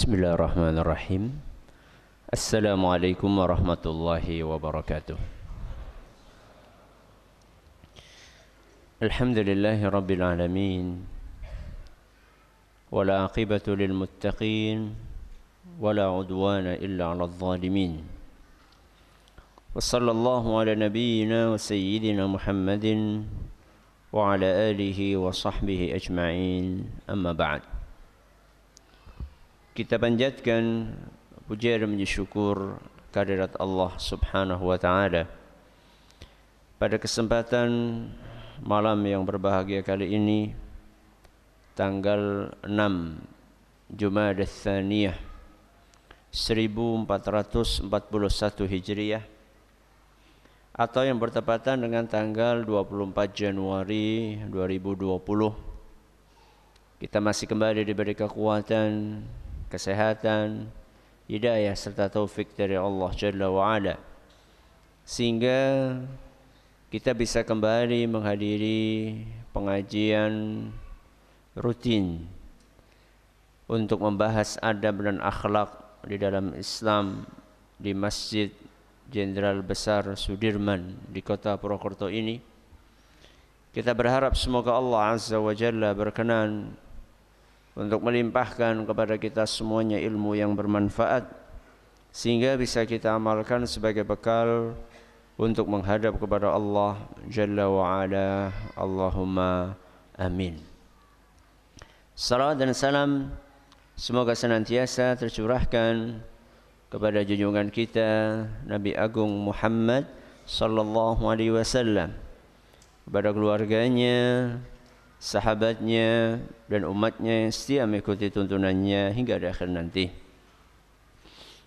بسم الله الرحمن الرحيم السلام عليكم ورحمة الله وبركاته الحمد لله رب العالمين ولا عقبة للمتقين ولا عدوان إلا على الظالمين وصلى الله على نبينا وسيدنا محمد وعلى آله وصحبه أجمعين أما بعد Kita panjatkan puja dan syukur kehadirat Allah Subhanahu wa taala. Pada kesempatan malam yang berbahagia kali ini tanggal 6 Jumada Tsaniyah 1441 Hijriah atau yang bertepatan dengan tanggal 24 Januari 2020 kita masih kembali diberi kekuatan kesehatan, hidayah serta taufik dari Allah Jalla wa Ala. Sehingga kita bisa kembali menghadiri pengajian rutin untuk membahas adab dan akhlak di dalam Islam di Masjid Jenderal Besar Sudirman di kota Purwokerto ini. Kita berharap semoga Allah Azza wa Jalla berkenan untuk melimpahkan kepada kita semuanya ilmu yang bermanfaat sehingga bisa kita amalkan sebagai bekal untuk menghadap kepada Allah Jalla wa Ala. Allahumma amin. Salam dan salam semoga senantiasa tercurahkan kepada junjungan kita Nabi Agung Muhammad sallallahu alaihi wasallam kepada keluarganya sahabatnya dan umatnya yang setia mengikuti tuntunannya hingga di akhir nanti.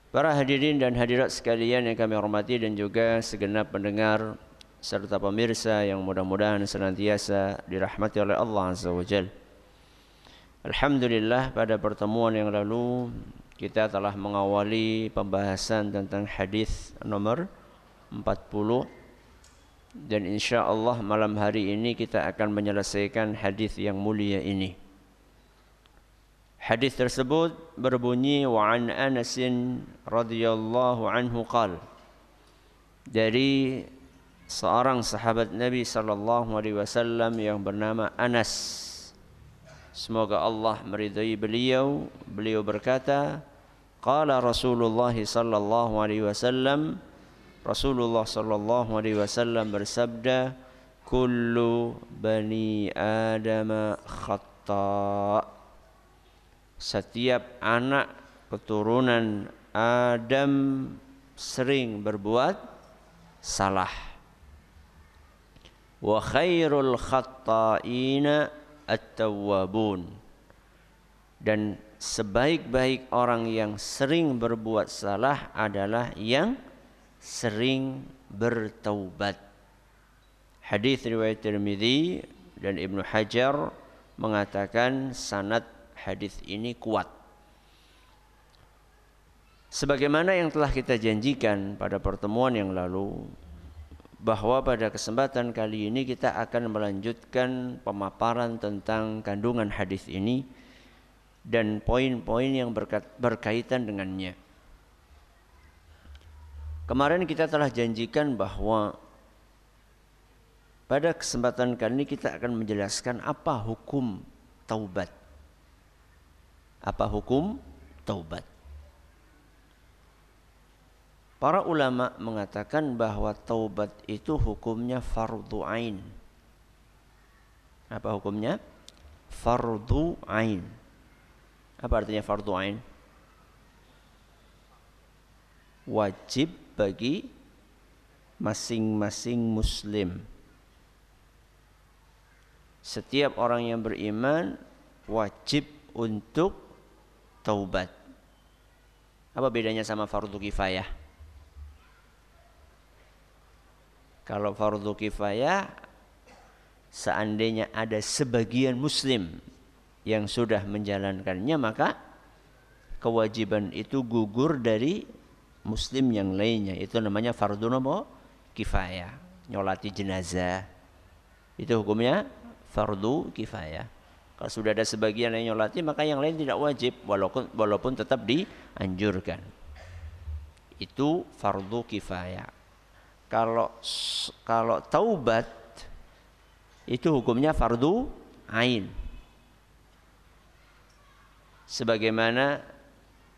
Para hadirin dan hadirat sekalian yang kami hormati dan juga segenap pendengar serta pemirsa yang mudah-mudahan senantiasa dirahmati oleh Allah Azza wa Jal. Alhamdulillah pada pertemuan yang lalu kita telah mengawali pembahasan tentang hadis nomor 40 dan insya Allah malam hari ini kita akan menyelesaikan hadis yang mulia ini. Hadis tersebut berbunyi wa an Anas radhiyallahu anhu qal dari seorang sahabat Nabi sallallahu alaihi wasallam yang bernama Anas. Semoga Allah meridai beliau. Beliau berkata, qala Rasulullah sallallahu alaihi wasallam Rasulullah sallallahu alaihi wasallam bersabda, "Kullu bani Adam khata." Setiap anak keturunan Adam sering berbuat salah. Wa khairul khata'ina at-tawwabun. Dan sebaik-baik orang yang sering berbuat salah adalah yang sering bertaubat. Hadis riwayat Tirmizi dan Ibnu Hajar mengatakan sanad hadis ini kuat. Sebagaimana yang telah kita janjikan pada pertemuan yang lalu bahwa pada kesempatan kali ini kita akan melanjutkan pemaparan tentang kandungan hadis ini dan poin-poin yang berkaitan dengannya. Kemarin kita telah janjikan bahwa pada kesempatan kali ini kita akan menjelaskan apa hukum taubat. Apa hukum taubat? Para ulama mengatakan bahwa taubat itu hukumnya fardu ain. Apa hukumnya? Fardu ain. Apa artinya fardu ain? Wajib bagi masing-masing muslim. Setiap orang yang beriman wajib untuk taubat. Apa bedanya sama fardu kifayah? Kalau fardu kifayah seandainya ada sebagian muslim yang sudah menjalankannya maka kewajiban itu gugur dari muslim yang lainnya itu namanya fardu nopo kifayah nyolati jenazah itu hukumnya fardu kifayah Kalau sudah ada sebagian yang nyolati maka yang lain tidak wajib walaupun walaupun tetap dianjurkan. Itu fardu kifayah. Kalau kalau taubat itu hukumnya fardu ain. Sebagaimana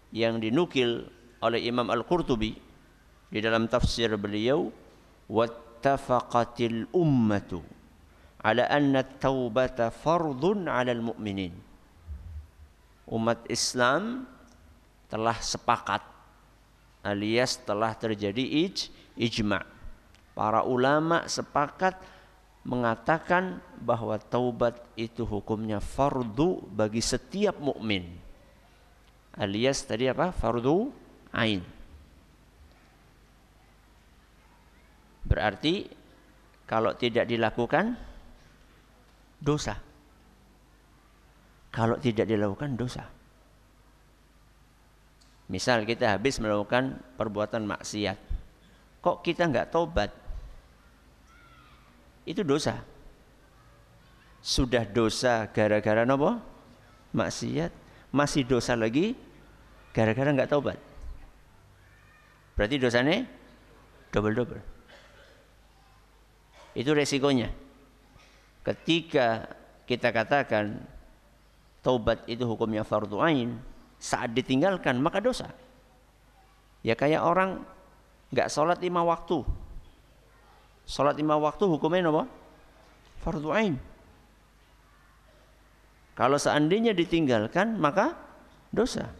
yang dinukil oleh Imam Al-Qurtubi di dalam tafsir beliau wattafaqatil ummatu ala anna taubata fardun al-mu'minin. Umat Islam telah sepakat alias telah terjadi ij, ijma. Para ulama sepakat mengatakan bahwa taubat itu hukumnya fardu bagi setiap mukmin. Alias tadi apa? Fardu ain. Berarti kalau tidak dilakukan dosa. Kalau tidak dilakukan dosa. Misal kita habis melakukan perbuatan maksiat. Kok kita nggak tobat? Itu dosa. Sudah dosa gara-gara nopo? Maksiat. Masih dosa lagi gara-gara nggak tobat. Berarti dosanya double-double. Itu resikonya ketika kita katakan taubat itu hukumnya fardu ain, saat ditinggalkan maka dosa. Ya kayak orang nggak sholat lima waktu. Sholat lima waktu hukumnya apa? Fardu ain. Kalau seandainya ditinggalkan maka dosa.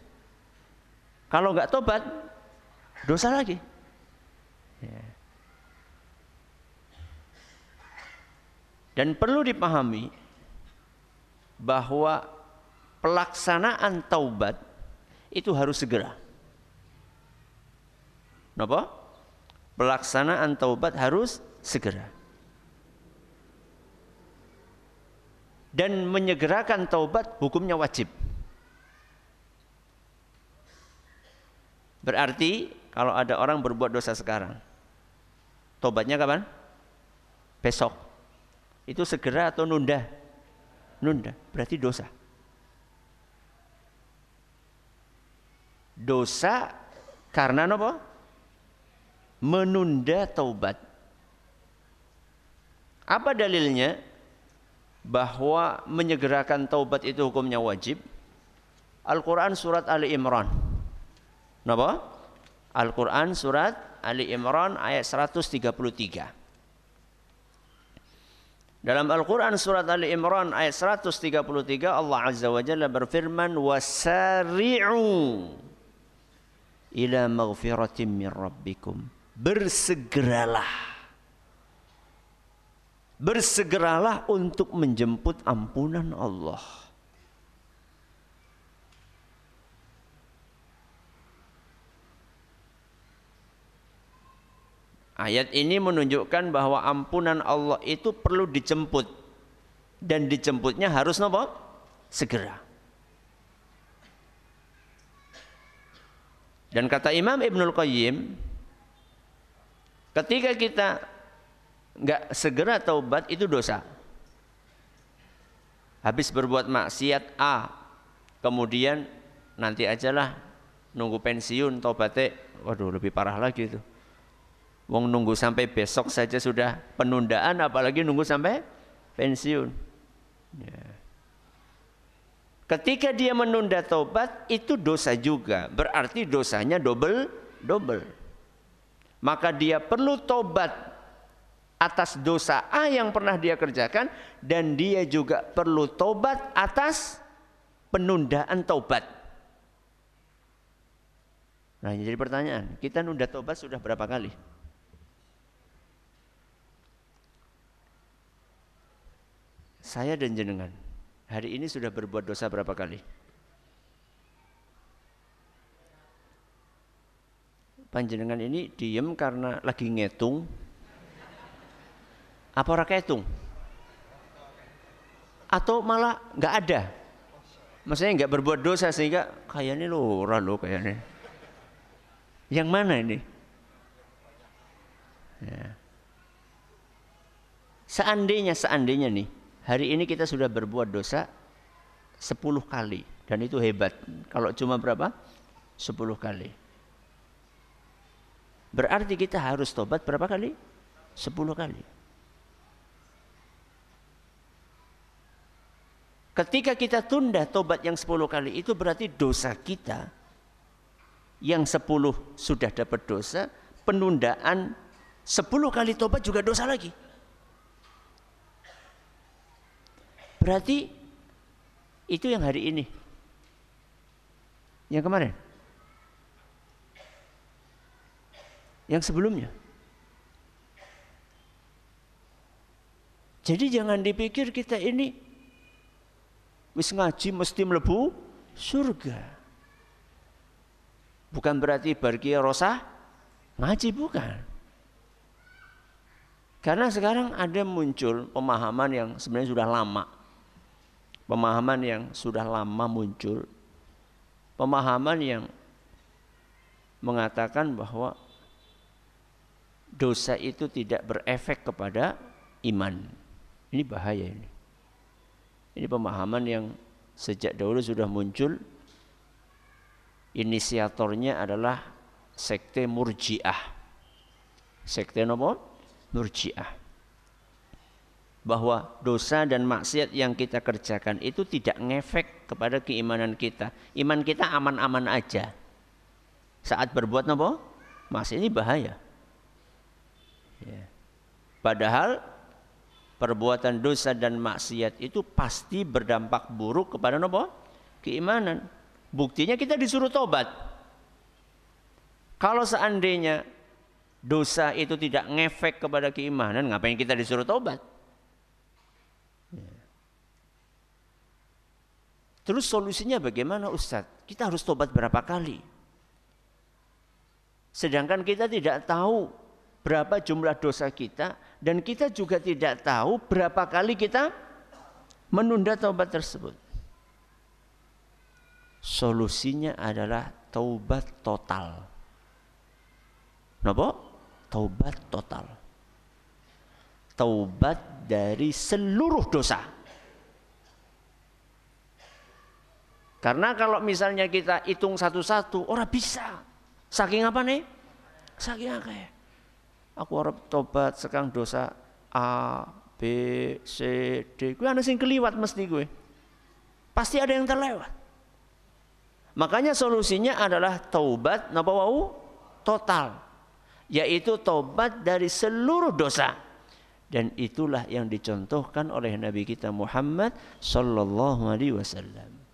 Kalau nggak tobat dosa lagi. Ya. Dan perlu dipahami bahwa pelaksanaan taubat itu harus segera. Kenapa? Pelaksanaan taubat harus segera. Dan menyegerakan taubat hukumnya wajib. Berarti kalau ada orang berbuat dosa sekarang, tobatnya kapan? Besok itu segera atau nunda? Nunda, berarti dosa. Dosa karena apa? Menunda taubat. Apa dalilnya? Bahwa menyegerakan taubat itu hukumnya wajib. Al-Quran surat Ali Imran. Kenapa? Al-Quran surat Ali Imran ayat 133. Dalam Al-Quran surat Ali Imran ayat 133 Allah Azza wa Jalla berfirman wasari'u ila maghfiratin min rabbikum. Bersegeralah. Bersegeralah untuk menjemput ampunan Allah Ayat ini menunjukkan bahwa ampunan Allah itu perlu dijemput dan dijemputnya harus nopo segera. Dan kata Imam Ibnul Qayyim, ketika kita nggak segera taubat itu dosa. Habis berbuat maksiat A, kemudian nanti ajalah nunggu pensiun taubatnya, waduh lebih parah lagi itu Wong nunggu sampai besok saja sudah penundaan, apalagi nunggu sampai pensiun. Ya. Ketika dia menunda taubat itu dosa juga, berarti dosanya double double. Maka dia perlu tobat atas dosa A yang pernah dia kerjakan dan dia juga perlu tobat atas penundaan taubat. Nah, jadi pertanyaan, kita nunda taubat sudah berapa kali? Saya dan jenengan hari ini sudah berbuat dosa berapa kali? Panjenengan ini diem karena lagi ngitung. Apa orang ngitung? Atau malah nggak ada? Maksudnya nggak berbuat dosa sehingga kayaknya lo orang lo kayaknya. Yang mana ini? Ya. Seandainya, seandainya nih, hari ini kita sudah berbuat dosa sepuluh kali dan itu hebat. Kalau cuma berapa? Sepuluh kali. Berarti kita harus tobat berapa kali? Sepuluh kali. Ketika kita tunda tobat yang sepuluh kali itu berarti dosa kita yang sepuluh sudah dapat dosa, penundaan sepuluh kali tobat juga dosa lagi. Berarti itu yang hari ini. Yang kemarin. Yang sebelumnya. Jadi jangan dipikir kita ini wis ngaji mesti melebu surga. Bukan berarti pergi rosa ngaji bukan. Karena sekarang ada muncul pemahaman yang sebenarnya sudah lama. Pemahaman yang sudah lama muncul. Pemahaman yang mengatakan bahwa dosa itu tidak berefek kepada iman. Ini bahaya ini. Ini pemahaman yang sejak dahulu sudah muncul. Inisiatornya adalah sekte Murji'ah. Sekte apa? Murji'ah. Bahwa dosa dan maksiat yang kita kerjakan itu tidak ngefek kepada keimanan kita. Iman kita aman-aman aja. Saat berbuat apa? Masih ini bahaya. Ya. Padahal perbuatan dosa dan maksiat itu pasti berdampak buruk kepada apa? Keimanan. Buktinya kita disuruh tobat. Kalau seandainya dosa itu tidak ngefek kepada keimanan, ngapain kita disuruh tobat? Terus solusinya bagaimana Ustadz? Kita harus tobat berapa kali? Sedangkan kita tidak tahu berapa jumlah dosa kita dan kita juga tidak tahu berapa kali kita menunda taubat tersebut. Solusinya adalah taubat total. Napa? Taubat total. Taubat dari seluruh dosa. Karena kalau misalnya kita hitung satu-satu, orang bisa. Saking apa nih? Saking apa Aku harap tobat sekarang dosa A, B, C, D. Gue ada sing keliwat mesti gue. Pasti ada yang terlewat. Makanya solusinya adalah taubat napa wau total. Yaitu taubat dari seluruh dosa. Dan itulah yang dicontohkan oleh Nabi kita Muhammad sallallahu alaihi wasallam.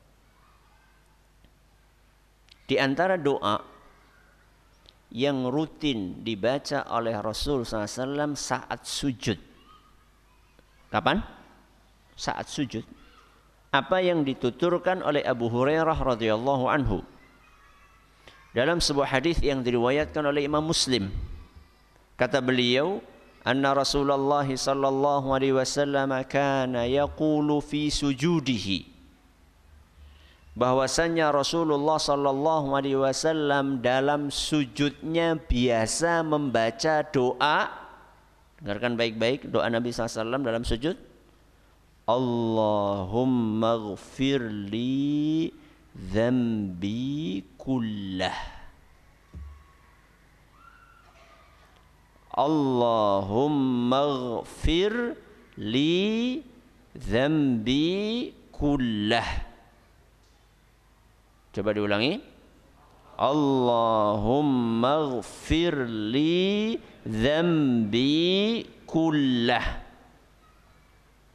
Di antara doa yang rutin dibaca oleh Rasul SAW saat sujud. Kapan? Saat sujud. Apa yang dituturkan oleh Abu Hurairah radhiyallahu anhu dalam sebuah hadis yang diriwayatkan oleh Imam Muslim. Kata beliau, "Anna Rasulullah sallallahu alaihi wasallam kana yaqulu fi sujudihi" bahwasannya Rasulullah sallallahu alaihi wasallam dalam sujudnya biasa membaca doa. Dengarkan baik-baik doa Nabi SAW dalam sujud. Allahumma ghfirli dhambi kullah. Allahumma ghfir li dhambi kullah Coba diulangi. Allahumma ghfir li dhambi kullah.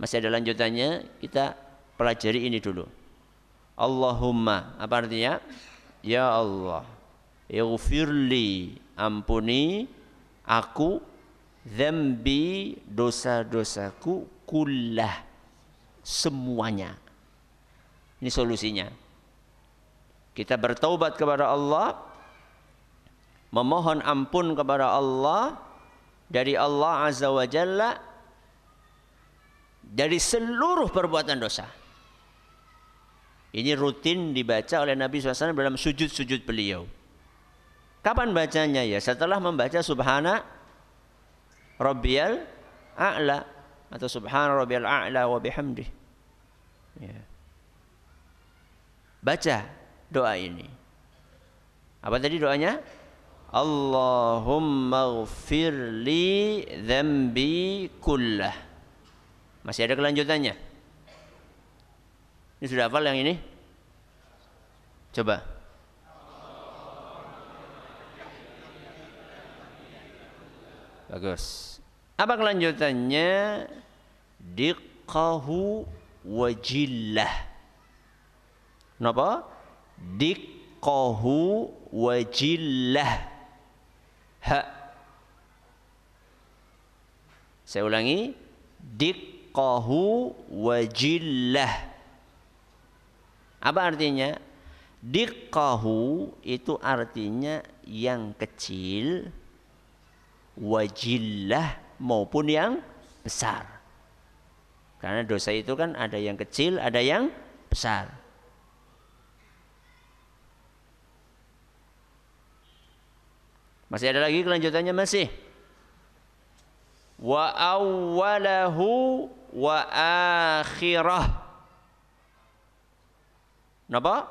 Masih ada lanjutannya, kita pelajari ini dulu. Allahumma, apa artinya? Ya Allah, ighfirli, ampuni aku dhambi dosa-dosaku kullah semuanya. Ini solusinya. Kita bertaubat kepada Allah, memohon ampun kepada Allah dari Allah Azza wa Jalla dari seluruh perbuatan dosa. Ini rutin dibaca oleh Nabi SAW dalam sujud-sujud beliau. Kapan bacanya ya? Setelah membaca Subhana Rabbiyal A'la atau Subhana Rabbiyal A'la wa bihamdih. Ya. Baca doa ini. Apa tadi doanya? Allahumma ghfir li dhambi kullah. Masih ada kelanjutannya? Ini sudah hafal yang ini? Coba. Bagus. Apa kelanjutannya? Diqahu wajillah. Kenapa? Diqahu wajillah ha. Saya ulangi. Diqqahu wajillah apa artinya? Diqqahu itu artinya yang kecil wajillah maupun yang besar. Karena dosa itu kan ada yang kecil ada yang besar Masih ada lagi kelanjutannya masih. Wa awwalahu wa akhirah. Napa?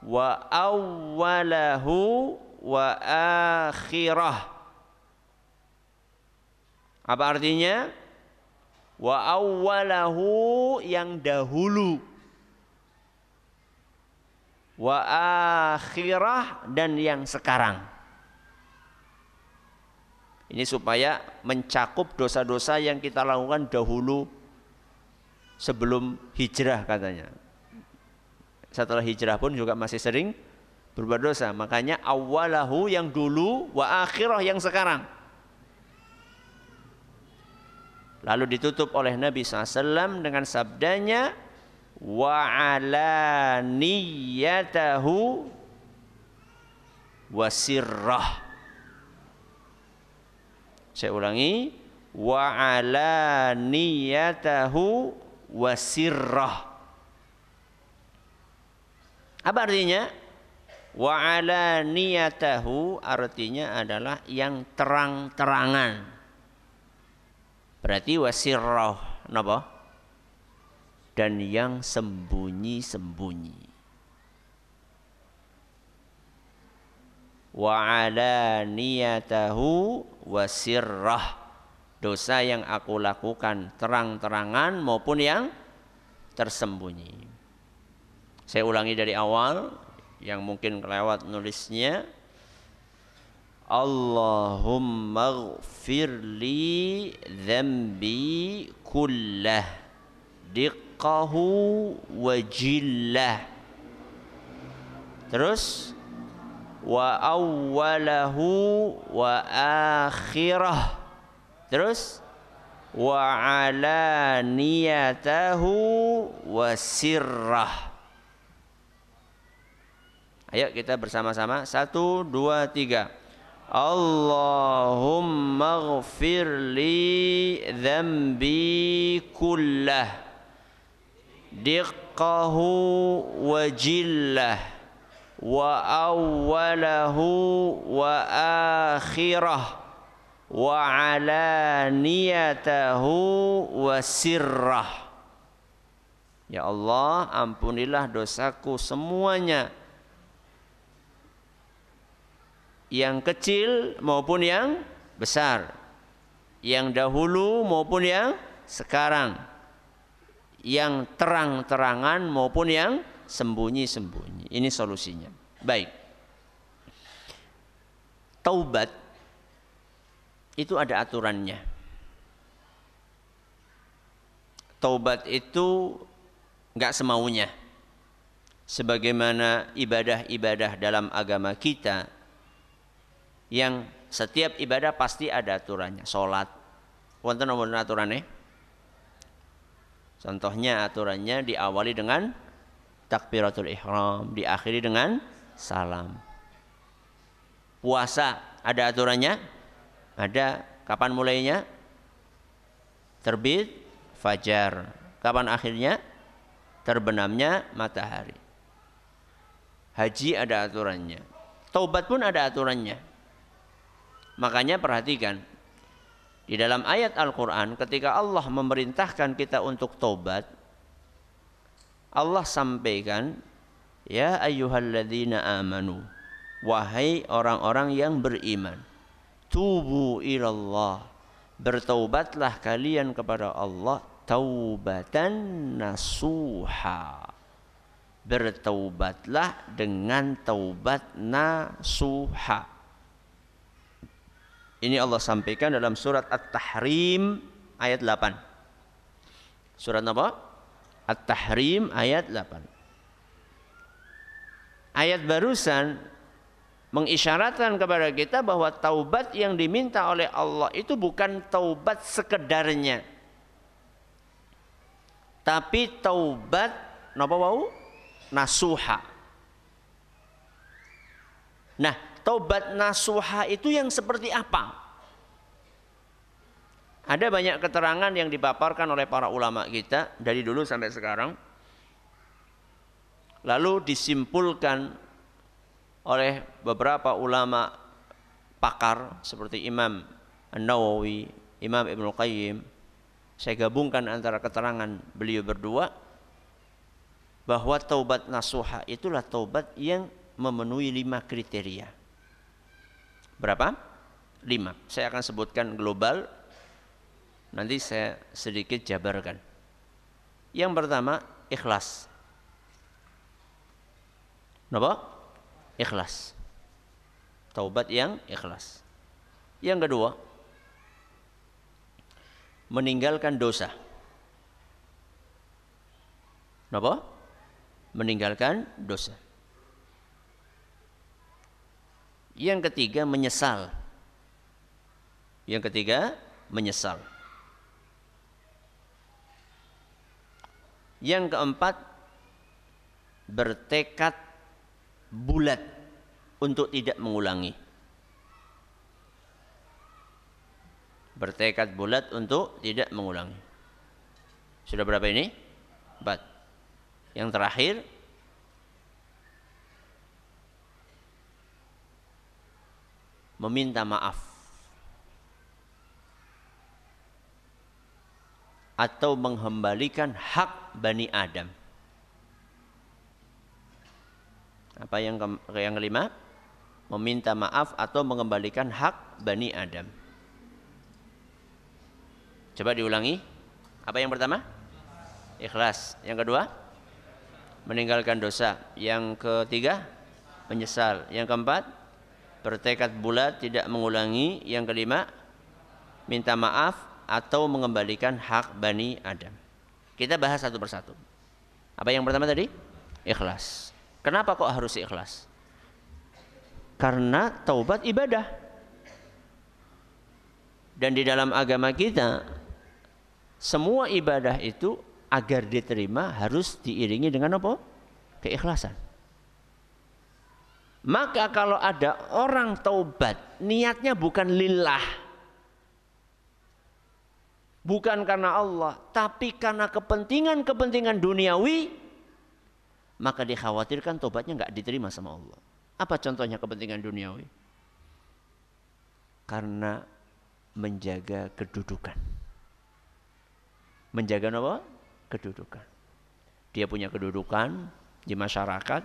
Wa awwalahu wa akhirah. Apa artinya? Wa awwalahu yang dahulu. Wa akhirah dan yang sekarang. Ini supaya mencakup dosa-dosa yang kita lakukan dahulu sebelum hijrah katanya. Setelah hijrah pun juga masih sering berbuat dosa. Makanya awalahu yang dulu wa akhirah yang sekarang. Lalu ditutup oleh Nabi SAW dengan sabdanya wa ala niyatahu wasirrah saya ulangi wa ala niyatahu wasirrah. Apa artinya? Wa ala niyatahu artinya adalah yang terang-terangan. Berarti wasirrah napa? Dan yang sembunyi-sembunyi. wa alaniyatahu wa sirrah dosa yang aku lakukan terang-terangan maupun yang tersembunyi. Saya ulangi dari awal yang mungkin kelewat nulisnya. Allahumma ghfir li dhanbi kullah diqqahu wa jillah. Terus wa awwalahu wa akhirah. Terus wa alaniyatahu wa sirrah. Ayo kita bersama-sama. Satu dua tiga. Allahumma ghafir li dhanbi kullah. Diqqahu wa jillah wa awwalahu wa akhirah wa alaniyatahu wa sirrah. Ya Allah ampunilah dosaku semuanya. Yang kecil maupun yang besar. Yang dahulu maupun yang sekarang. Yang terang-terangan maupun yang sembunyi-sembunyi. Ini solusinya. Baik. Taubat itu ada aturannya. Taubat itu nggak semaunya. Sebagaimana ibadah-ibadah dalam agama kita yang setiap ibadah pasti ada aturannya. Sholat, wonten nomor aturannya. Contohnya aturannya diawali dengan takbiratul ihram diakhiri dengan salam. Puasa ada aturannya? Ada. Kapan mulainya? Terbit fajar. Kapan akhirnya? Terbenamnya matahari. Haji ada aturannya. Taubat pun ada aturannya. Makanya perhatikan di dalam ayat Al-Quran ketika Allah memerintahkan kita untuk taubat Allah sampaikan Ya ayyuhalladzina amanu. Wahai orang-orang yang beriman. Tubu ilallah. Bertaubatlah kalian kepada Allah taubatan nasuha. Bertaubatlah dengan taubat nasuha. Ini Allah sampaikan dalam surat At-Tahrim ayat 8. Surat apa? At-Tahrim ayat 8. Ayat barusan mengisyaratkan kepada kita bahwa taubat yang diminta oleh Allah itu bukan taubat sekedarnya. Tapi taubat napa wau? Nasuha. Nah, taubat nasuha itu yang seperti apa? Ada banyak keterangan yang dipaparkan oleh para ulama kita dari dulu sampai sekarang lalu disimpulkan oleh beberapa ulama pakar seperti Imam An-Nawawi, Imam Ibnu Qayyim. Saya gabungkan antara keterangan beliau berdua bahwa taubat nasuha itulah taubat yang memenuhi lima kriteria. Berapa? Lima. Saya akan sebutkan global. Nanti saya sedikit jabarkan. Yang pertama, ikhlas. Napa? Ikhlas. Taubat yang ikhlas. Yang kedua, meninggalkan dosa. Napa? Meninggalkan dosa. Yang ketiga menyesal. Yang ketiga menyesal. Yang keempat bertekad bulat untuk tidak mengulangi. Bertekad bulat untuk tidak mengulangi. Sudah berapa ini? Empat. Yang terakhir meminta maaf atau mengembalikan hak Bani Adam Apa yang ke yang kelima? Meminta maaf atau mengembalikan hak Bani Adam. Coba diulangi. Apa yang pertama? Ikhlas. Yang kedua? Meninggalkan dosa. Yang ketiga? Menyesal. Yang keempat? Bertekad bulat tidak mengulangi. Yang kelima? Minta maaf atau mengembalikan hak Bani Adam. Kita bahas satu persatu. Apa yang pertama tadi? Ikhlas. Kenapa kok harus ikhlas? Karena taubat ibadah. Dan di dalam agama kita semua ibadah itu agar diterima harus diiringi dengan apa? Keikhlasan. Maka kalau ada orang taubat niatnya bukan lillah. Bukan karena Allah, tapi karena kepentingan-kepentingan duniawi, maka dikhawatirkan tobatnya nggak diterima sama Allah. Apa contohnya kepentingan duniawi? Karena menjaga kedudukan. Menjaga apa? Kedudukan. Dia punya kedudukan di masyarakat,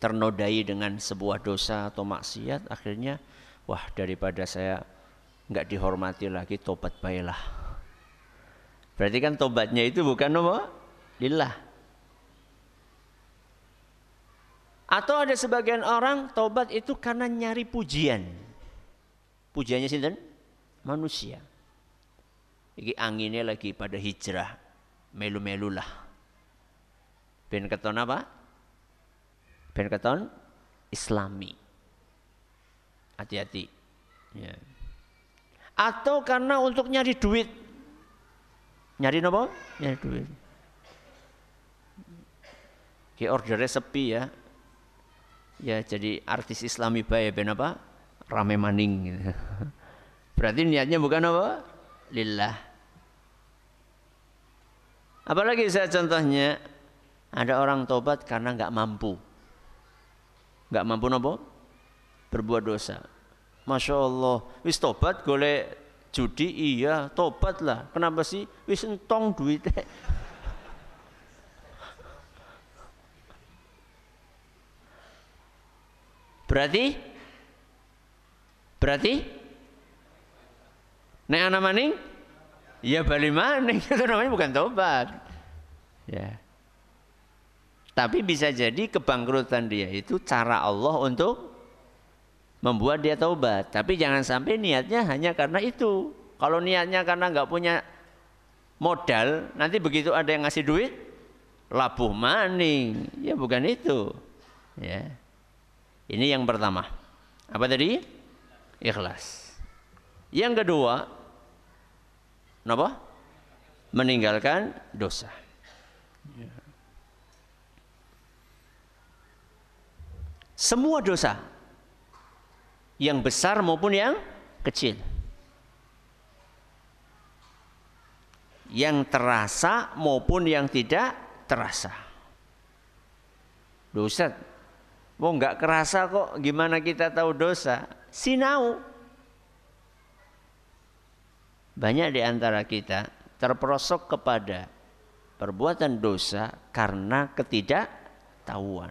ternodai dengan sebuah dosa atau maksiat, akhirnya wah daripada saya nggak dihormati lagi, tobat baiklah. Berarti kan tobatnya itu bukan apa? Lillah Atau ada sebagian orang taubat itu karena nyari pujian. Pujiannya sinten? Manusia. Iki anginnya lagi pada hijrah. Melu-melu lah. Ben keton apa? Ben keton islami. Hati-hati. Ya. Atau karena untuk nyari duit. Nyari apa? Nyari duit. Ki ordernya sepi ya ya jadi artis islami baik ben apa rame maning gitu. berarti niatnya bukan apa lillah apalagi saya contohnya ada orang tobat karena nggak mampu nggak mampu nopo berbuat dosa Masya Allah, wis tobat golek judi iya, tobat lah. Kenapa sih? Wis entong duitnya. Berarti berarti nek ana maning ya bali maning itu namanya bukan tobat. Ya. Tapi bisa jadi kebangkrutan dia itu cara Allah untuk membuat dia taubat. Tapi jangan sampai niatnya hanya karena itu. Kalau niatnya karena nggak punya modal, nanti begitu ada yang ngasih duit, labuh maning. Ya bukan itu. Ya. Ini yang pertama. Apa tadi? Ikhlas. Yang kedua, apa? Meninggalkan dosa. Ya. Semua dosa yang besar maupun yang kecil. Yang terasa maupun yang tidak terasa. Dosa. Oh nggak kerasa kok gimana kita tahu dosa? Sinau. Banyak di antara kita terperosok kepada perbuatan dosa karena ketidaktahuan.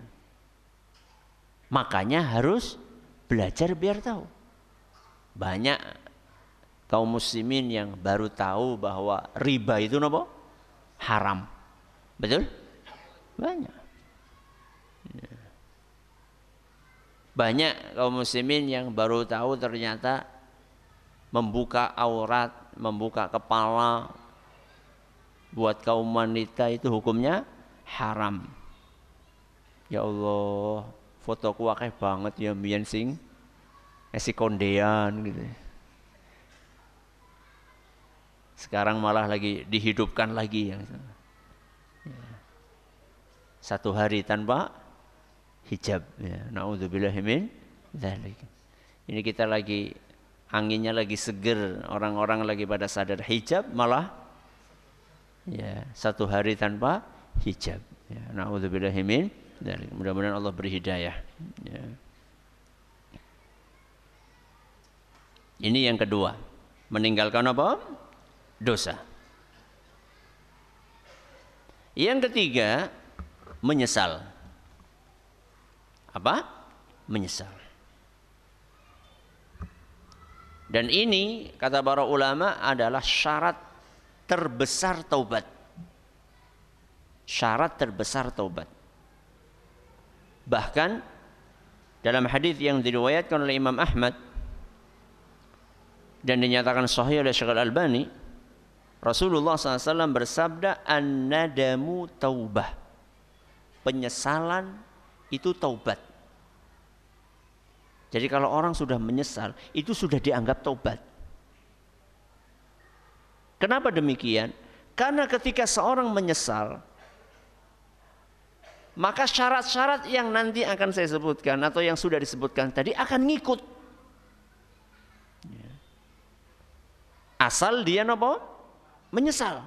Makanya harus belajar biar tahu. Banyak kaum muslimin yang baru tahu bahwa riba itu nopo haram. Betul? Banyak. Banyak kaum muslimin yang baru tahu ternyata membuka aurat, membuka kepala buat kaum wanita itu hukumnya haram. Ya Allah, fotoku akeh banget ya mbiyen sing esi kondean gitu. Sekarang malah lagi dihidupkan lagi ya. satu hari tanpa hijab ya. Nauzubillahi min dzalik. Ini kita lagi anginnya lagi seger, orang-orang lagi pada sadar hijab malah ya satu hari tanpa hijab. Ya, naudzubillahi min dan mudah-mudahan Allah beri hidayah. Ya. Ini yang kedua, meninggalkan apa? Dosa. Yang ketiga, menyesal. Apa? Menyesal. Dan ini kata para ulama adalah syarat terbesar taubat. Syarat terbesar taubat. Bahkan dalam hadis yang diriwayatkan oleh Imam Ahmad dan dinyatakan sahih oleh Syekh Al-Albani, Rasulullah SAW bersabda, "An-nadamu taubah." Penyesalan itu taubat. Jadi kalau orang sudah menyesal, itu sudah dianggap taubat. Kenapa demikian? Karena ketika seorang menyesal, maka syarat-syarat yang nanti akan saya sebutkan atau yang sudah disebutkan tadi akan ngikut. Ya. Asal dia nopo menyesal.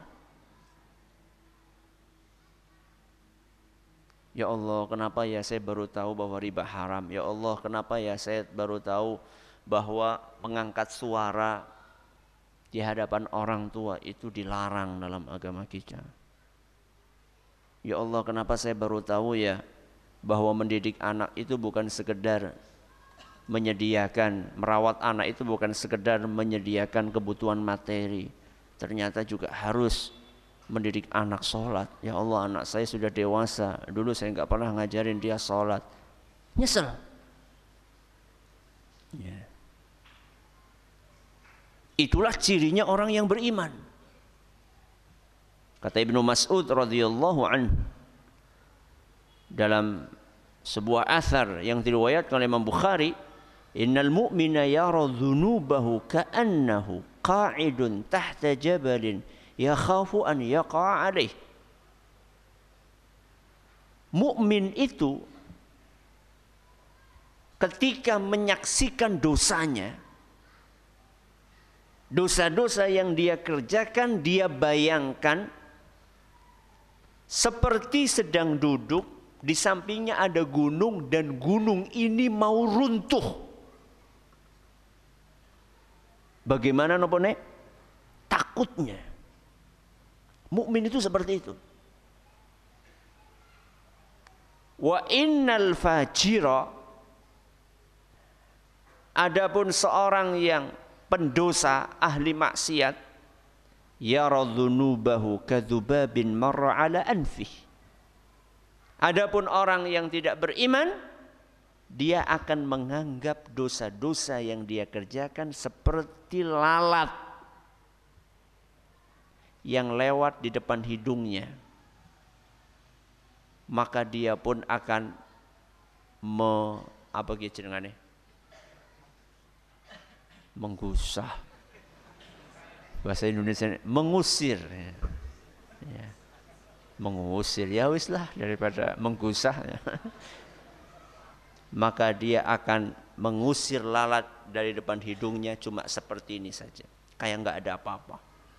Ya Allah, kenapa ya saya baru tahu bahwa riba haram? Ya Allah, kenapa ya saya baru tahu bahwa mengangkat suara di hadapan orang tua itu dilarang dalam agama kita? Ya Allah kenapa saya baru tahu ya bahwa mendidik anak itu bukan sekedar menyediakan merawat anak itu bukan sekedar menyediakan kebutuhan materi ternyata juga harus mendidik anak sholat. Ya Allah anak saya sudah dewasa dulu saya nggak pernah ngajarin dia sholat. Nyesel. Ya. itulah cirinya orang yang beriman Kata Ibnu Mas'ud radhiyallahu an dalam sebuah asar yang diriwayatkan oleh Imam Bukhari, "Innal mu'mina yara dhunubahu ka'annahu qa'idun tahta jabalin yakhafu an yaqa'a alaih." Mukmin itu ketika menyaksikan dosanya dosa-dosa yang dia kerjakan dia bayangkan seperti sedang duduk di sampingnya ada gunung dan gunung ini mau runtuh. Bagaimana nopo nek? Takutnya. Mukmin itu seperti itu. Wa innal fajira Adapun seorang yang pendosa ahli maksiat yaradzunubahu kadzubabin marra ala anfih. Adapun orang yang tidak beriman dia akan menganggap dosa-dosa yang dia kerjakan seperti lalat yang lewat di depan hidungnya. Maka dia pun akan me, apa gitu menggusah bahasa Indonesia mengusir. Ya. ya. mengusir. Ya wis lah daripada menggusah ya. maka dia akan mengusir lalat dari depan hidungnya cuma seperti ini saja. Kayak nggak ada apa-apa.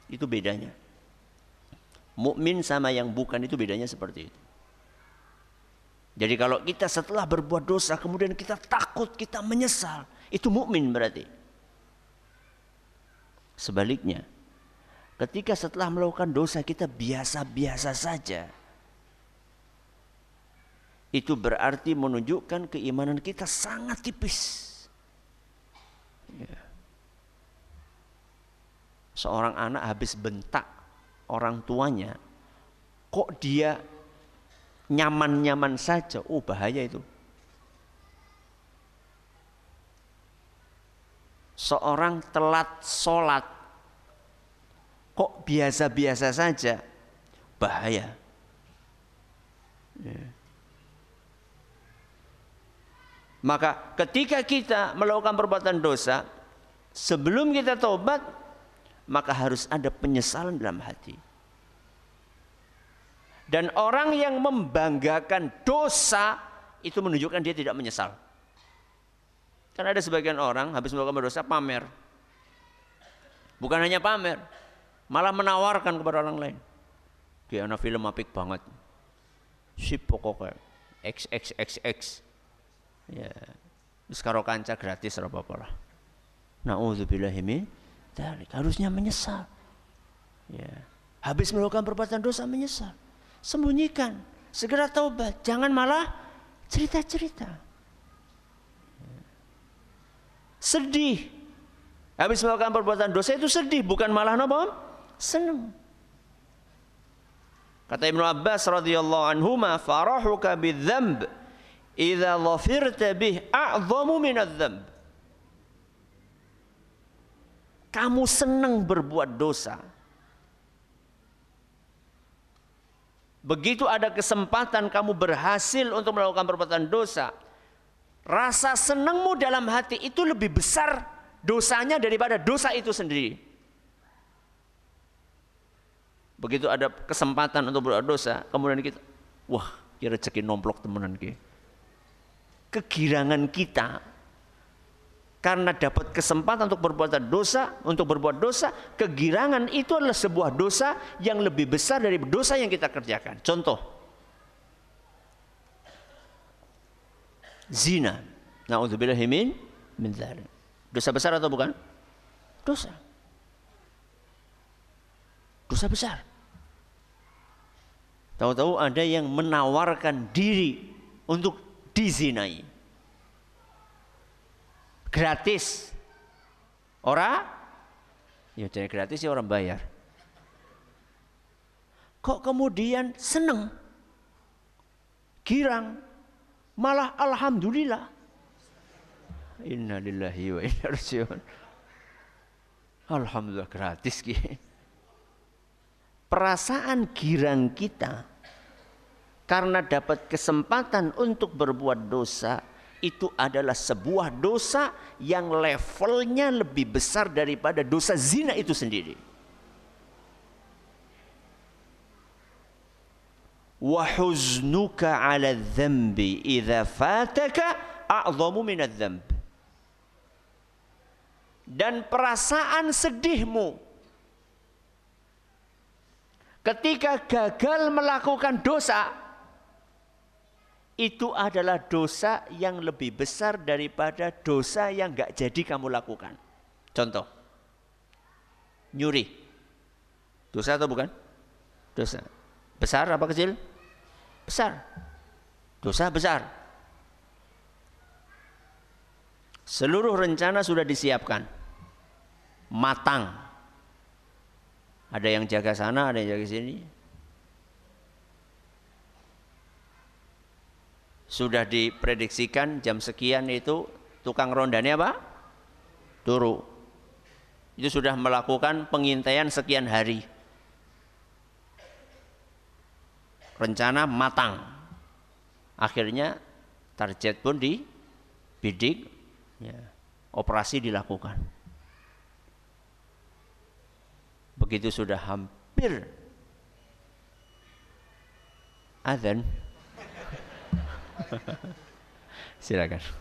Itu bedanya. Mukmin sama yang bukan itu bedanya seperti itu. Jadi kalau kita setelah berbuat dosa kemudian kita takut kita menyesal itu mukmin berarti. Sebaliknya, ketika setelah melakukan dosa kita biasa-biasa saja, itu berarti menunjukkan keimanan kita sangat tipis. Ya. Seorang anak habis bentak orang tuanya, kok dia nyaman-nyaman saja? Oh bahaya itu. seorang telat sholat kok biasa-biasa saja? Bahaya. Ya. maka ketika kita melakukan perbuatan dosa sebelum kita tobat maka harus ada penyesalan dalam hati. Dan orang yang membanggakan dosa itu menunjukkan dia tidak menyesal. Kan ada sebagian orang habis melakukan dosa pamer. Bukan hanya pamer, malah menawarkan kepada orang lain. Dia anak film apik banget. Sip pokoknya. XXXX. Ya. Terus karo kanca gratis ora apa-apa lah. Nauzubillahi min Harusnya menyesal. Ya. Habis melakukan perbuatan dosa menyesal. Sembunyikan. Segera taubat. Jangan malah cerita-cerita sedih. Habis melakukan perbuatan dosa itu sedih, bukan malah nopo? Senang. Kata Ibnu Abbas radhiyallahu anhu, "Ma farahuka bidzamb idza dhafirta bih a'zamu min dzamb Kamu senang berbuat dosa. Begitu ada kesempatan kamu berhasil untuk melakukan perbuatan dosa, Rasa senangmu dalam hati itu lebih besar dosanya daripada dosa itu sendiri. Begitu ada kesempatan untuk berbuat dosa, kemudian kita, wah, kira rezeki nomplok temenan ke. Kegirangan kita karena dapat kesempatan untuk berbuat dosa, untuk berbuat dosa, kegirangan itu adalah sebuah dosa yang lebih besar dari dosa yang kita kerjakan. Contoh, zina. Nauzubillahi min min. Dosa besar atau bukan? Dosa. Dosa besar. Tahu-tahu ada yang menawarkan diri untuk dizinai. Gratis. Orang? Ya jadi gratis ya orang bayar. Kok kemudian seneng? Girang, Malah alhamdulillah. Innalillahi wa inna. Alhamdulillah gratis ki. Perasaan girang kita karena dapat kesempatan untuk berbuat dosa itu adalah sebuah dosa yang levelnya lebih besar daripada dosa zina itu sendiri. wa huznuka 'ala dzambi idza fataka a'zamu min dzamb dan perasaan sedihmu ketika gagal melakukan dosa itu adalah dosa yang lebih besar daripada dosa yang gak jadi kamu lakukan. Contoh, nyuri. Dosa atau bukan? Dosa. Besar apa kecil? besar. Dosa besar. Seluruh rencana sudah disiapkan. Matang. Ada yang jaga sana, ada yang jaga sini. Sudah diprediksikan jam sekian itu tukang rondanya apa? Turu. Itu sudah melakukan pengintaian sekian hari. Rencana matang. Akhirnya target pun dibidik, ya, operasi dilakukan. Begitu sudah hampir azan. 哈哈哈谢谢感受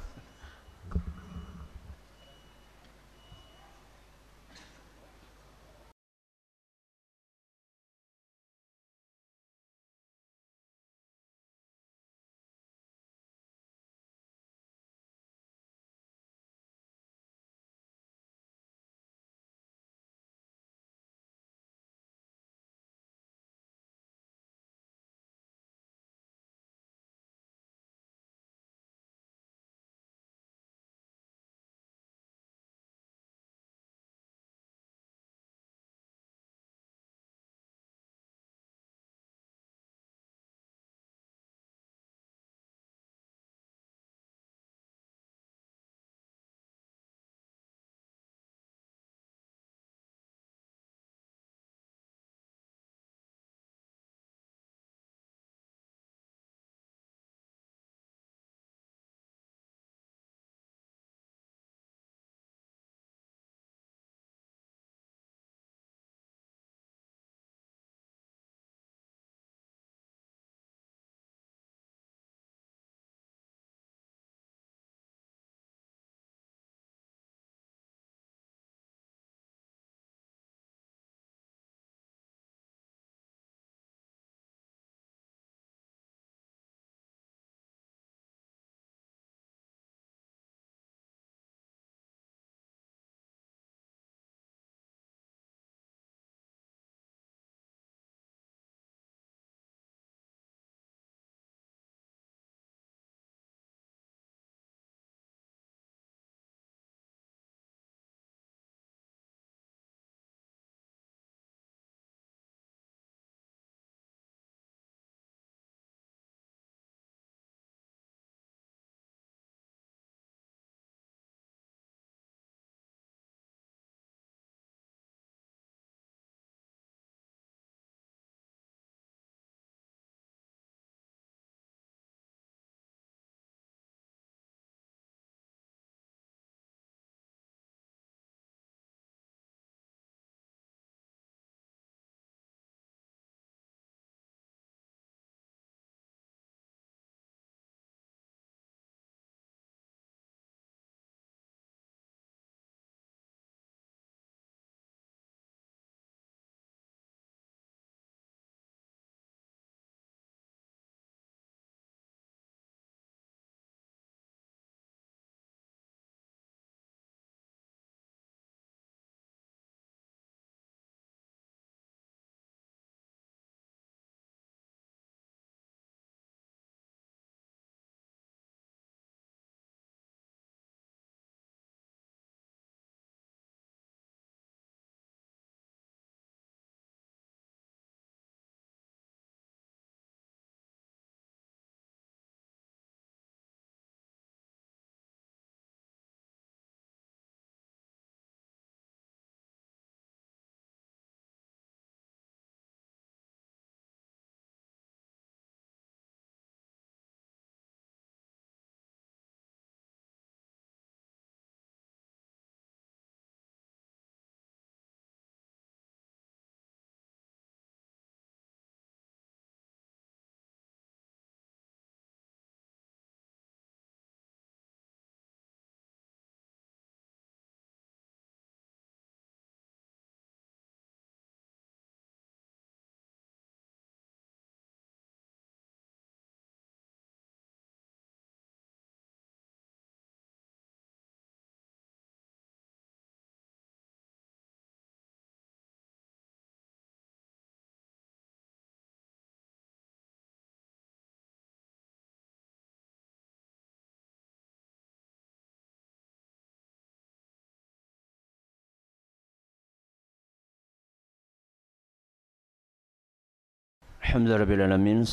Muhammadin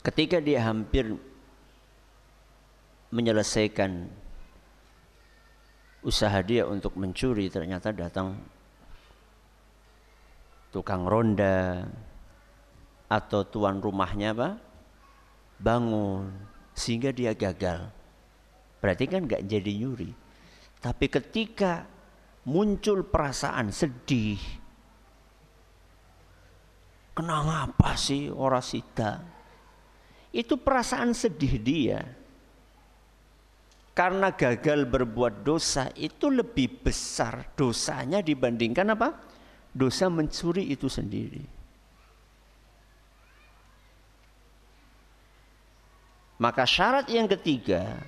Ketika dia hampir Menyelesaikan Usaha dia untuk mencuri Ternyata datang Tukang ronda Atau tuan rumahnya apa? Bangun Sehingga dia gagal. Berarti kan gak jadi nyuri. Tapi ketika muncul perasaan sedih. Kenapa apa sih orang sida? Itu perasaan sedih dia. Karena gagal berbuat dosa itu lebih besar dosanya dibandingkan apa? Dosa mencuri itu sendiri. Maka syarat yang ketiga,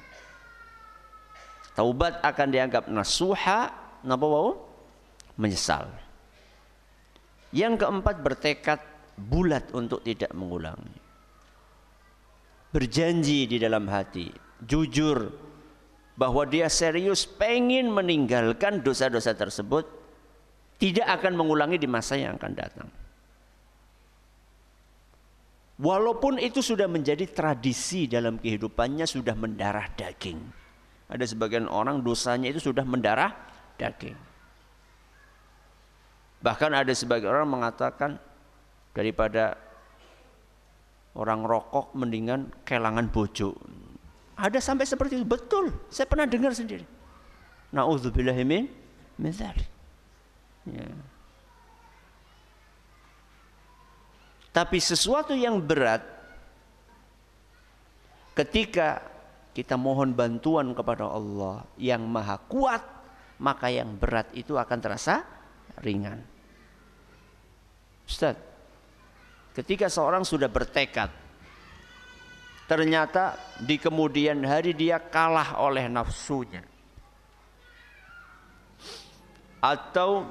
taubat akan dianggap nasuha napa wau? Menyesal. Yang keempat bertekad bulat untuk tidak mengulangi. Berjanji di dalam hati, jujur bahwa dia serius pengen meninggalkan dosa-dosa tersebut tidak akan mengulangi di masa yang akan datang. Walaupun itu sudah menjadi tradisi dalam kehidupannya sudah mendarah daging. Ada sebagian orang dosanya itu sudah mendarah daging. Bahkan ada sebagian orang mengatakan daripada orang rokok mendingan kelangan bojo. Ada sampai seperti itu. Betul, saya pernah dengar sendiri. Nauzubillahi min min Ya. Tapi sesuatu yang berat ketika kita mohon bantuan kepada Allah yang maha kuat maka yang berat itu akan terasa ringan. Ustaz, ketika seorang sudah bertekad, ternyata di kemudian hari dia kalah oleh nafsunya. Atau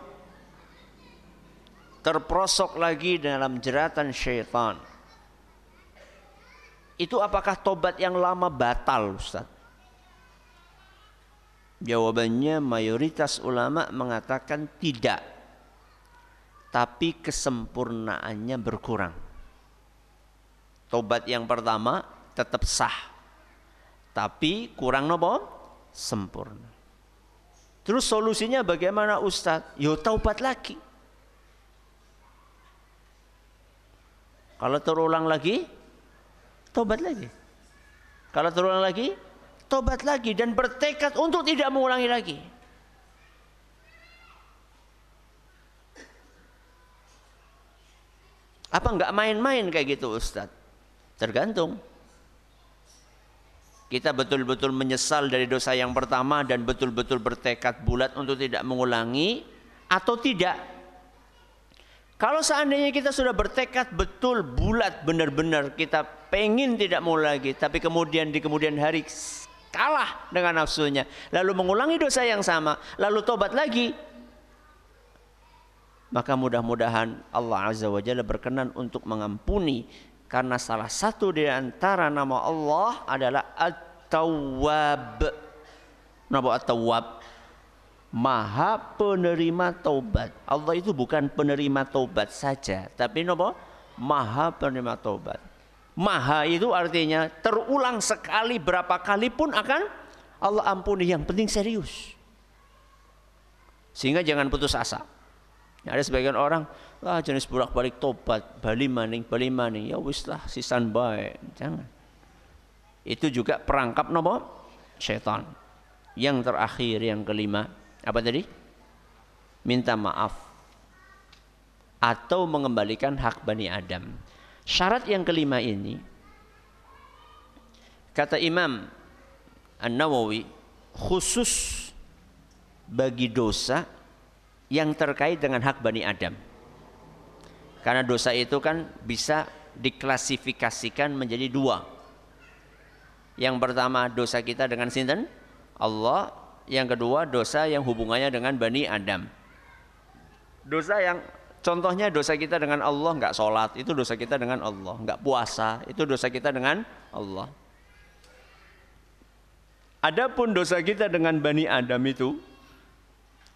terprosok lagi dalam jeratan syaitan. Itu apakah tobat yang lama batal Ustaz? Jawabannya mayoritas ulama mengatakan tidak. Tapi kesempurnaannya berkurang. Tobat yang pertama tetap sah. Tapi kurang nopo? Sempurna. Terus solusinya bagaimana Ustadz? Yo taubat lagi. Kalau terulang lagi, tobat lagi. Kalau terulang lagi, tobat lagi dan bertekad untuk tidak mengulangi lagi. Apa enggak main-main kayak gitu Ustadz? Tergantung. Kita betul-betul menyesal dari dosa yang pertama dan betul-betul bertekad bulat untuk tidak mengulangi atau tidak. Kalau seandainya kita sudah bertekad betul bulat benar-benar kita pengen tidak mau lagi tapi kemudian di kemudian hari kalah dengan nafsunya, lalu mengulangi dosa yang sama, lalu tobat lagi, maka mudah-mudahan Allah Azza wa Jalla berkenan untuk mengampuni karena salah satu di antara nama Allah adalah At-Tawwab. Nama At-Tawwab Maha penerima taubat. Allah itu bukan penerima taubat saja, tapi nama Maha penerima taubat. Maha itu artinya terulang sekali berapa kali pun akan Allah ampuni. Yang penting serius. Sehingga jangan putus asa. Ya, ada sebagian orang, ah jenis bolak balik tobat, bali maning, bali maning. Ya wis lah sisan baik. Jangan. Itu juga perangkap nopo setan. Yang terakhir yang kelima, apa tadi? Minta maaf atau mengembalikan hak Bani Adam. Syarat yang kelima ini kata Imam An-Nawawi khusus bagi dosa yang terkait dengan hak Bani Adam. Karena dosa itu kan bisa diklasifikasikan menjadi dua. Yang pertama dosa kita dengan sinten? Allah. Yang kedua dosa yang hubungannya dengan Bani Adam. Dosa yang Contohnya dosa kita dengan Allah nggak sholat, itu dosa kita dengan Allah. Nggak puasa, itu dosa kita dengan Allah. Adapun dosa kita dengan Bani Adam itu,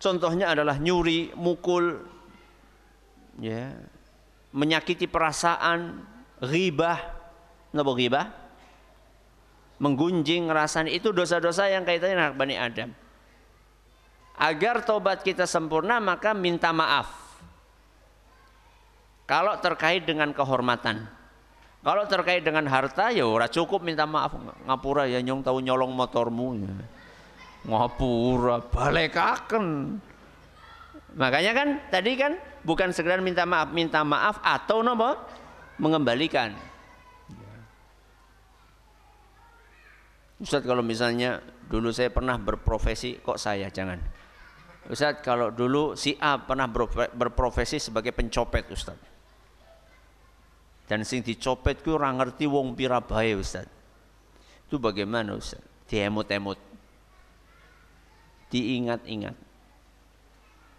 Contohnya adalah nyuri, mukul, ya, menyakiti perasaan, ghibah, napa ghibah? Menggunjing rasanya itu dosa-dosa yang kaitannya dengan Bani Adam. Agar tobat kita sempurna maka minta maaf. Kalau terkait dengan kehormatan. Kalau terkait dengan harta ya ora cukup minta maaf. Ngapura ya nyong tahu nyolong motormu ya. Ngapura balekaken. Makanya kan tadi kan bukan sekedar minta maaf minta maaf atau nopo mengembalikan. Ustadz kalau misalnya dulu saya pernah berprofesi kok saya? Jangan. Ustadz kalau dulu si A pernah berprofesi sebagai pencopet Ustadz dan sing dicopet ku ora ngerti wong pira bae Ustadz itu bagaimana Ustadz diemut-emut diingat-ingat.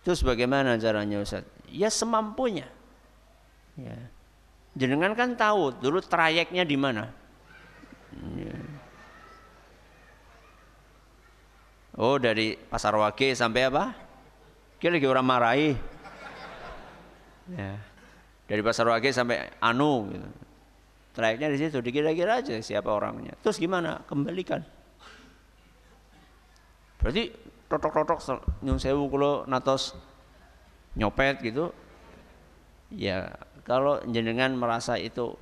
Terus bagaimana caranya Ustaz? Ya semampunya. Ya. Jenengan kan tahu dulu trayeknya di mana. Ya. Oh dari Pasar Wage sampai apa? Kira lagi orang marahi. Ya. Dari Pasar Wage sampai Anu gitu. Trayeknya di situ, dikira-kira aja siapa orangnya. Terus gimana? Kembalikan. Berarti totok-totok nyun sewu kulo natos nyopet gitu ya kalau jenengan merasa itu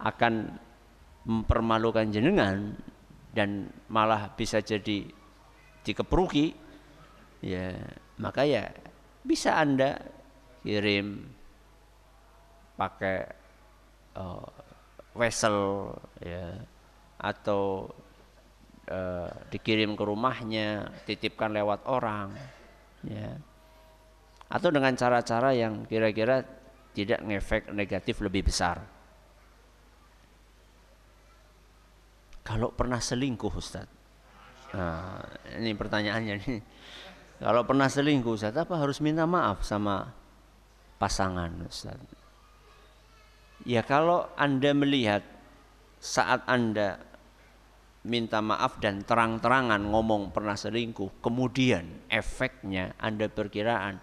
akan mempermalukan jenengan dan malah bisa jadi dikepruki ya maka ya bisa anda kirim pakai uh, ya atau Eh, dikirim ke rumahnya, titipkan lewat orang, ya. Atau dengan cara-cara yang kira-kira tidak ngefek negatif lebih besar. Kalau pernah selingkuh Ustaz. Nah, ini pertanyaannya nih. Kalau pernah selingkuh Ustaz, apa harus minta maaf sama pasangan Ustaz? Ya kalau Anda melihat saat Anda minta maaf dan terang-terangan ngomong pernah selingkuh, kemudian efeknya Anda perkiraan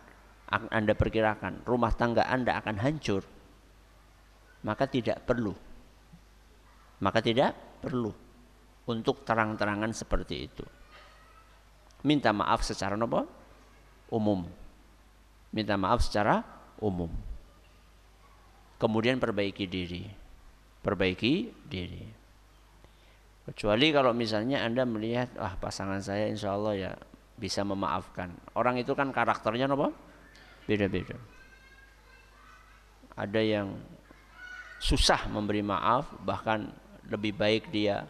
Anda perkirakan rumah tangga Anda akan hancur, maka tidak perlu. Maka tidak perlu untuk terang-terangan seperti itu. Minta maaf secara apa? Umum. Minta maaf secara umum. Kemudian perbaiki diri. Perbaiki diri. Kecuali kalau misalnya Anda melihat, ah pasangan saya insya Allah ya bisa memaafkan. Orang itu kan karakternya apa? Beda-beda. Ada yang susah memberi maaf, bahkan lebih baik dia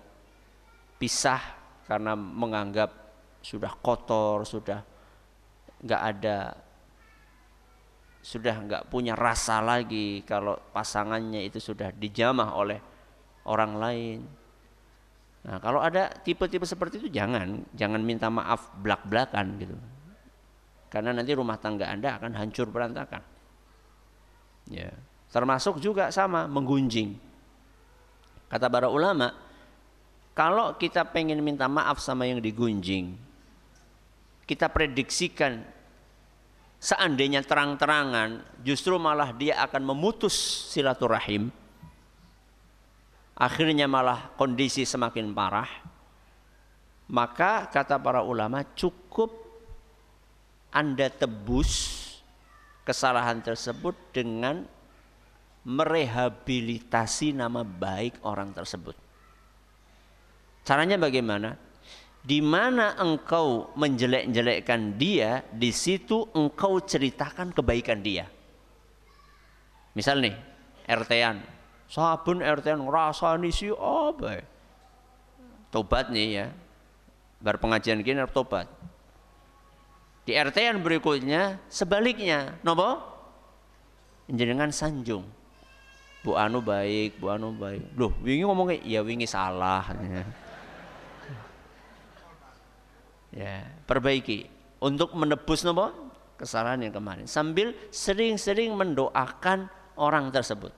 pisah karena menganggap sudah kotor, sudah nggak ada sudah nggak punya rasa lagi kalau pasangannya itu sudah dijamah oleh orang lain Nah, kalau ada tipe-tipe seperti itu jangan, jangan minta maaf belak-belakan gitu. Karena nanti rumah tangga Anda akan hancur berantakan. Ya. Termasuk juga sama menggunjing. Kata para ulama, kalau kita pengen minta maaf sama yang digunjing, kita prediksikan seandainya terang-terangan justru malah dia akan memutus silaturahim. Akhirnya malah kondisi semakin parah. Maka kata para ulama cukup anda tebus kesalahan tersebut dengan merehabilitasi nama baik orang tersebut. Caranya bagaimana di mana engkau menjelek-jelekkan dia di situ engkau ceritakan kebaikan dia. Misal nih RT-an sabun RT ngrasani si apa tobat nih ya. Bar pengajian gini tobat. Di RT yang berikutnya sebaliknya nopo jenengan sanjung. Bu Anu baik Bu Anu baik. Loh wingi ngomongnya ya wingi salah. ya. Ya perbaiki. Untuk menebus nopo? Kesalahan yang kemarin. Sambil sering-sering mendoakan orang tersebut.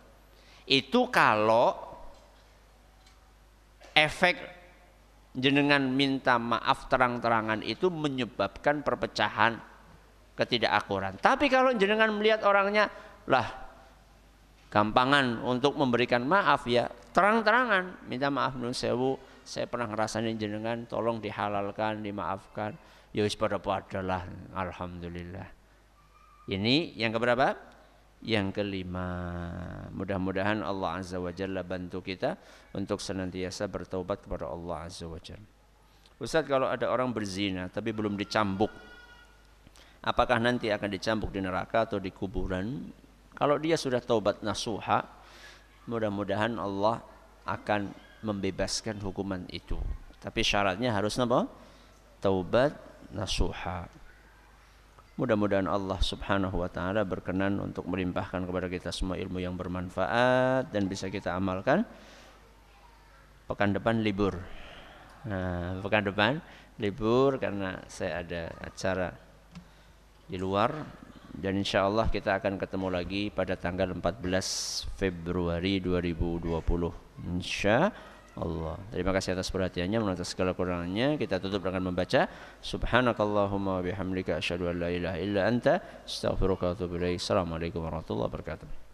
Itu kalau efek jenengan minta maaf terang-terangan itu menyebabkan perpecahan ketidakakuran. Tapi kalau jenengan melihat orangnya lah gampangan untuk memberikan maaf ya terang-terangan minta maaf nun sewu saya pernah ngerasain jenengan tolong dihalalkan dimaafkan. Ya wis pada lah alhamdulillah. Ini yang keberapa? Yang kelima. Mudah-mudahan Allah azza wa jalla bantu kita untuk senantiasa bertaubat kepada Allah azza wa jalla. Ustaz kalau ada orang berzina tapi belum dicambuk apakah nanti akan dicambuk di neraka atau di kuburan? Kalau dia sudah taubat nasuha mudah-mudahan Allah akan membebaskan hukuman itu tapi syaratnya harus apa taubat nasuha Mudah-mudahan Allah Subhanahu wa taala berkenan untuk melimpahkan kepada kita semua ilmu yang bermanfaat dan bisa kita amalkan. Pekan depan libur. Nah, pekan depan libur karena saya ada acara di luar dan insya Allah kita akan ketemu lagi pada tanggal 14 Februari 2020 insya Allah. Terima kasih atas perhatiannya, menonton segala kurangannya. Kita tutup dengan membaca Subhanakallahumma bihamdika asyhadu an la ilaha illa anta astaghfiruka wa atubu ilaik. Assalamualaikum warahmatullahi wabarakatuh.